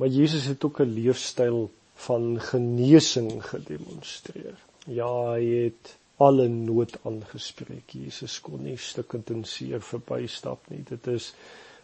Maar Jesus het ook 'n leefstyl van genesing gedemonstreer. Ja, hy het alle nood aangespreek. Jesus kon nie stukkend en seer verbystap nie. Dit is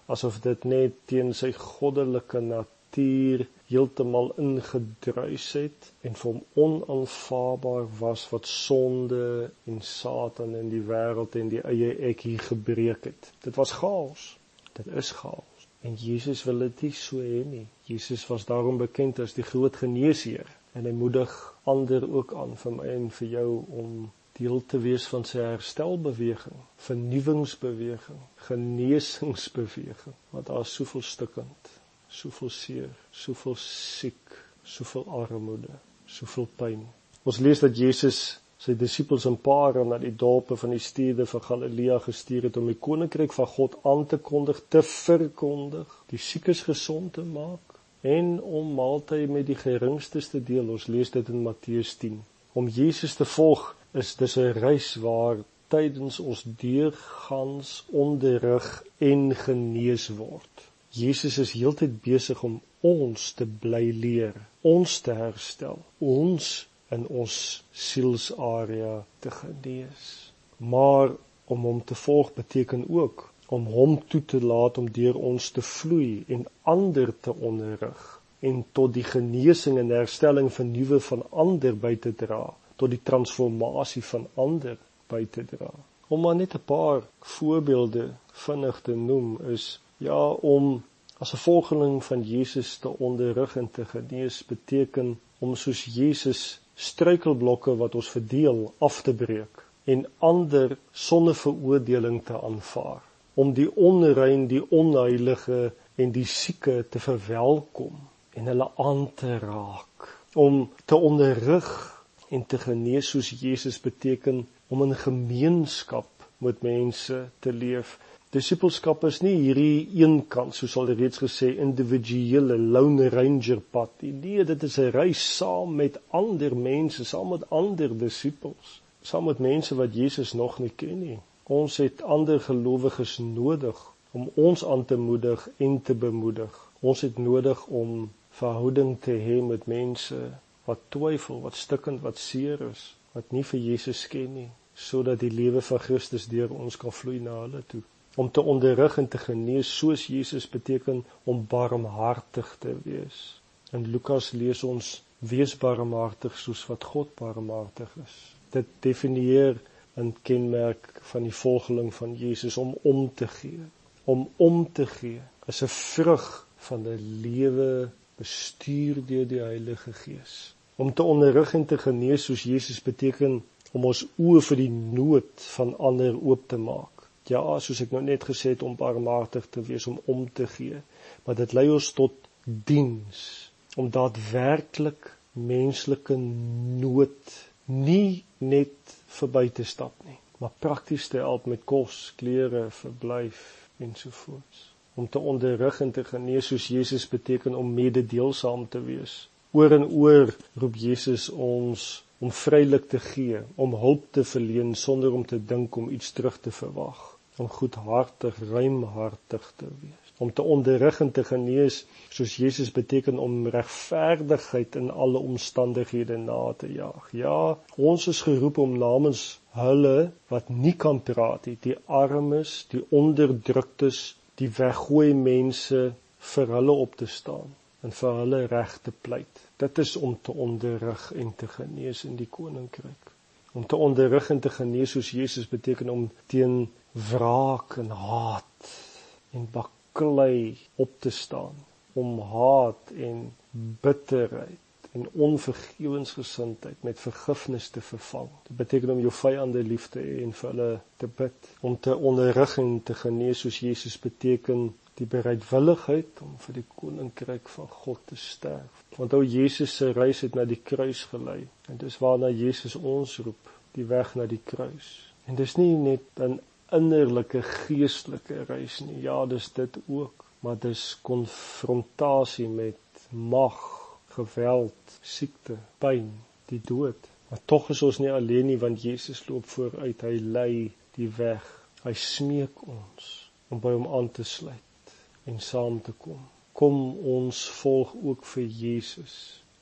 asof dit net teen sy goddelike natuur heeltemal ingedruis het en vir hom onaanvaarbaar was wat sonde en Satan in die wêreld en die eie ek hier gebreek het. Dit was chaos. Dit is chaos. En Jesus wil dit nie so hê nie. Jesus was daarom bekend as die groot geneesheer en hy moedig ander ook aan vir my en vir jou om deel te wees van sy herstelbeweging, vernuwingsbeweging, genesingsbeweging, want daar is soveel stukkend, soveel seer, soveel siek, soveel armoede, soveel pyn. Ons lees dat Jesus sy disippels en pare na die dorpe van die stede van Galilea gestuur het om die koninkryk van God aan te kondig, te verkondig, die siekes gesond te maak en om maaltye met die geringstes te deel. Ons lees dit in Matteus 10. Om Jesus te volg is dis 'n reis waar tydens ons deurgangs onderrig en genees word. Jesus is heeltyd besig om ons te bly leer, ons te herstel, ons in ons sielsarea te genees. Maar om hom te volg beteken ook om hom toe te laat om deur ons te vloei en ander te onderrig en tot die genesing en herstelling van nuwe van ander by te dra tot die transformasie van ander by te dra. Om maar net 'n paar voorbeelde vinnig te noem is ja om as 'n volgeling van Jesus te onderrig en te genees beteken om soos Jesus struikelblokke wat ons verdeel af te breek en ander sonder veroordeling te aanvaar om die onrein die onheilige en die sieke te verwelkom en hulle aan te raak om te onderrig en te genees soos Jesus beteken om in gemeenskap met mense te leef. Disipelskap is nie hierdie een kant soos al reeds gesê individuele lone ranger pad. Nee, dit is 'n reis saam met ander mense, saam met ander disippels, saam met mense wat Jesus nog nie ken nie. Ons het ander gelowiges nodig om ons aan te moedig en te bemoedig. Ons het nodig om verhouding te hê met mense wat twyfel, wat stikkend, wat seer is, wat nie vir Jesus ken nie, sodat die lewe van Christus deur ons kan vloei na hulle toe. Om te onderrig en te genees soos Jesus beteken om barmhartig te wees. In Lukas lees ons wees barmhartig soos wat God barmhartig is. Dit definieer 'n kenmerk van die volgeling van Jesus om om te gee. Om om te gee is 'n vrug van 'n lewe bestuur deur die Heilige Gees. Om te onderrig en te genees soos Jesus beteken om ons oë vir die nood van ander oop te maak. Ja, soos ek nou net gesê het om barmhartig te wees, om om te gee, maar dit lei ons tot diens. Om daadwerklik menslike nood nie net verby te stap nie, maar prakties te help met kos, klere, verblyf ensovoorts. Om te onderrig en te genees soos Jesus beteken om mededeelsaam te wees. Oor en oor roep Jesus ons om vrylik te gee, om hulp te verleen sonder om te dink om iets terug te verwag, om goedhartig, ruimhartig te wees, om te onderrig en te genees soos Jesus beteken om regverdigheid in alle omstandighede na te jaag. Ja, ons is geroep om namens hulle wat nie kan praat nie, die armes, die onderdruktes, die weggooi mense vir hulle op te staan en vir hulle reg te pleit. Dit is om te onderrig en te genees in die koninkryk. Om te onderrig en te genees soos Jesus beteken om teen wraak en haat en baklei op te staan, om haat en bitterheid en onvergewensgesindheid met vergifnis te vervang. Dit beteken om jou vyande lief te hê en vir hulle te bid, om te onderrig en te genees soos Jesus beteken die bereidwilligheid om vir die koninkryk van God te sterf. Onthou Jesus se reis het na die kruis gelei en dis waarna Jesus ons roep, die weg na die kruis. En dis nie net 'n innerlike geestelike reis nie. Ja, dis dit ook, maar dis konfrontasie met mag, geweld, siekte, pyn, die dood. Maar tog is ons nie alleen nie want Jesus loop vooruit. Hy lei die weg. Hy smeek ons om by hom aan te sluit en saam te kom. kom ons volg ook vir Jesus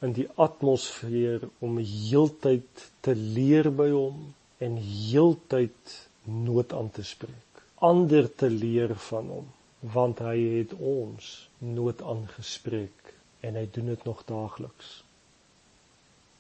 in die atmosfeer om heeltyd te leer by hom en heeltyd nood aan te spreek ander te leer van hom want hy het ons nood aangespreek en hy doen dit nog daagliks